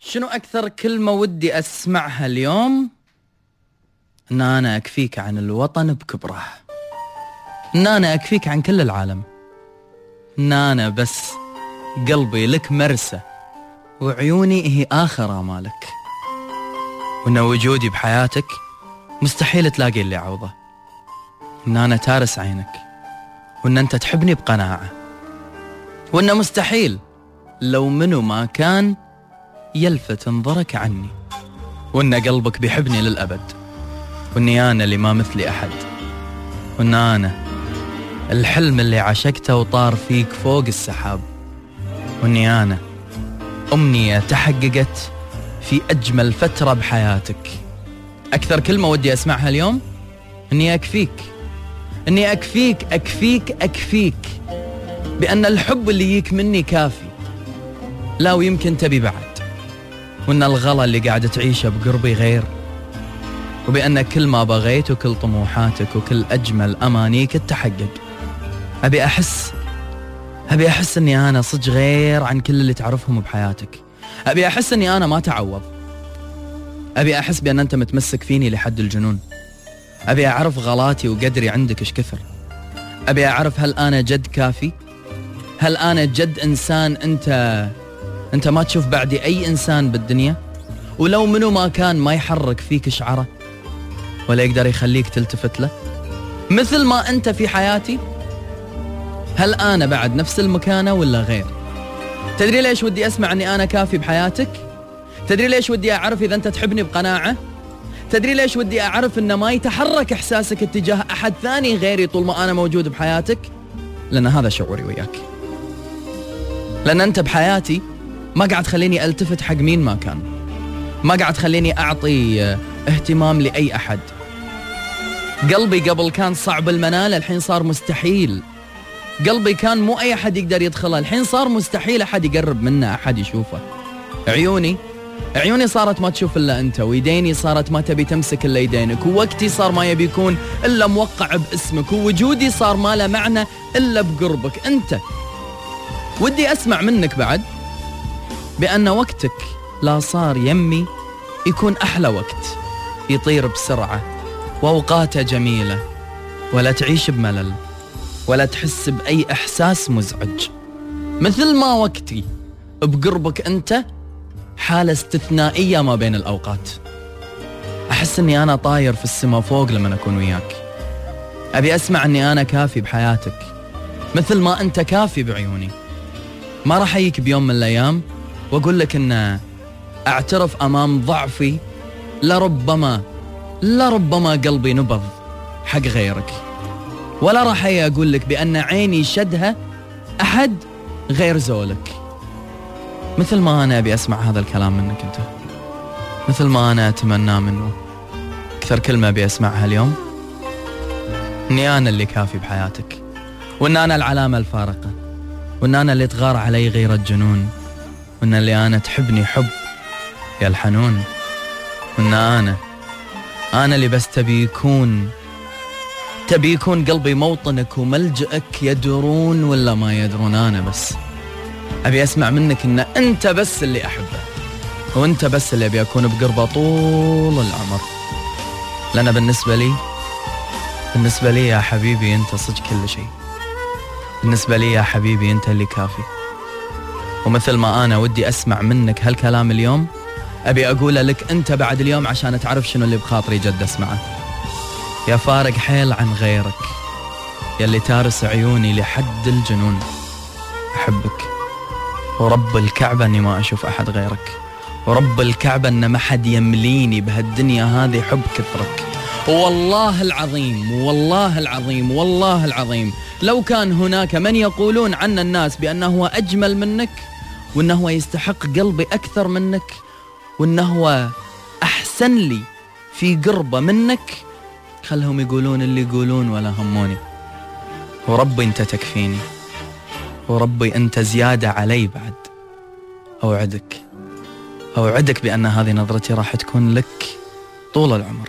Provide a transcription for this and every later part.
شنو أكثر كلمة ودي أسمعها اليوم؟ إن أنا أكفيك عن الوطن بكبره. إن أنا أكفيك عن كل العالم. إن أنا بس قلبي لك مرسى وعيوني هي آخر آمالك. وإن وجودي بحياتك مستحيل تلاقي اللي عوضه إن أنا تارس عينك وإن أنت تحبني بقناعة. وإن مستحيل لو منو ما كان يلفت انظرك عني. وإن قلبك بيحبني للأبد. وإني أنا اللي ما مثلي أحد. وإن أنا الحلم اللي عشقته وطار فيك فوق السحاب. وإني أنا أمنية تحققت في أجمل فترة بحياتك. أكثر كلمة ودي أسمعها اليوم؟ إني أكفيك. إني أكفيك أكفيك أكفيك. بأن الحب اللي يجيك مني كافي. لا ويمكن تبي بعد. وأن الغلا اللي قاعد تعيشه بقربي غير. وبأن كل ما بغيت وكل طموحاتك وكل أجمل أمانيك تتحقق. أبي أحس أبي أحس أني أنا صدق غير عن كل اللي تعرفهم بحياتك. أبي أحس أني أنا ما تعوض. أبي أحس بأن أنت متمسك فيني لحد الجنون. أبي أعرف غلاتي وقدري عندك إيش كثر. أبي أعرف هل أنا جد كافي؟ هل أنا جد إنسان أنت أنت ما تشوف بعدي أي إنسان بالدنيا؟ ولو منو ما كان ما يحرك فيك شعره ولا يقدر يخليك تلتفت له؟ مثل ما أنت في حياتي؟ هل أنا بعد نفس المكانة ولا غير؟ تدري ليش ودي أسمع أني أنا كافي بحياتك؟ تدري ليش ودي أعرف إذا أنت تحبني بقناعة؟ تدري ليش ودي أعرف أن ما يتحرك إحساسك اتجاه أحد ثاني غيري طول ما أنا موجود بحياتك؟ لأن هذا شعوري وياك. لأن أنت بحياتي ما قاعد تخليني ألتفت حق مين ما كان. ما قاعد تخليني أعطي آه، اهتمام لأي أحد. قلبي قبل كان صعب المنال الحين صار مستحيل. قلبي كان مو أي أحد يقدر يدخله الحين صار مستحيل أحد يقرب منه أحد يشوفه. عيوني عيوني صارت ما تشوف إلا أنت ويديني صارت ما تبي تمسك إلا يدينك ووقتي صار ما يبي يكون إلا موقع باسمك ووجودي صار ما له معنى إلا بقربك أنت. ودي أسمع منك بعد. بأن وقتك لا صار يمي يكون أحلى وقت يطير بسرعة وأوقاته جميلة ولا تعيش بملل ولا تحس بأي إحساس مزعج. مثل ما وقتي بقربك أنت حالة استثنائية ما بين الأوقات. أحس أني أنا طاير في السماء فوق لما أكون وياك. أبي أسمع أني أنا كافي بحياتك مثل ما أنت كافي بعيوني. ما راح أجيك بيوم من الأيام وأقول لك إن أعترف أمام ضعفي لربما لربما قلبي نبض حق غيرك. ولا راح أقول لك بأن عيني شدها أحد غير زولك. مثل ما أنا أبي أسمع هذا الكلام منك أنت. مثل ما أنا اتمناه منه. أكثر كلمة أبي أسمعها اليوم. إني أنا اللي كافي بحياتك. وإن أنا العلامة الفارقة. وإن أنا اللي تغار علي غير الجنون. وإن اللي أنا تحبني حب. يا الحنون وإن أنا أنا اللي بس تبي يكون. تبي يكون قلبي موطنك وملجئك يدرون ولا ما يدرون أنا بس. أبي أسمع منك إن أنت بس اللي أحبه وأنت بس اللي أبي أكون بقربة طول العمر. لأن بالنسبة لي بالنسبة لي يا حبيبي أنت صدق كل شيء. بالنسبة لي يا حبيبي أنت اللي كافي. ومثل ما أنا ودي أسمع منك هالكلام اليوم أبي أقوله لك أنت بعد اليوم عشان تعرف شنو اللي بخاطري جد أسمعه. يا فارق حيل عن غيرك يا اللي تارس عيوني لحد الجنون. أحبك ورب الكعبة أني ما أشوف أحد غيرك. ورب الكعبة أن ما حد يمليني بهالدنيا هذه حب كثرك. والله العظيم والله العظيم والله العظيم. لو كان هناك من يقولون عن الناس بأنه هو أجمل منك وإنه هو يستحق قلبي أكثر منك وإنه هو أحسن لي في قربة منك. خلهم يقولون اللي يقولون ولا هموني. وربي أنت تكفيني وربي أنت زيادة علي بعد. أوعدك أوعدك بأن هذه نظرتي راح تكون لك طول العمر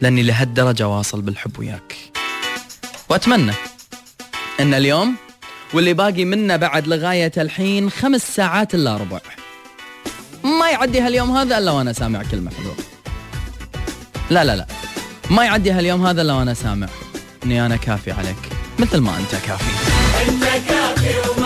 لأني لهالدرجة واصل بالحب وياك. وأتمنى أن اليوم واللي باقي منا بعد لغاية الحين خمس ساعات إلا ربع. ما يعدي هاليوم هذا إلا وأنا سامع كلمه حلوة لا لا لا. ما يعدي هاليوم هذا إلا وأنا سامع. إني أنا كافي عليك مثل ما أنت كافي. أنت كافي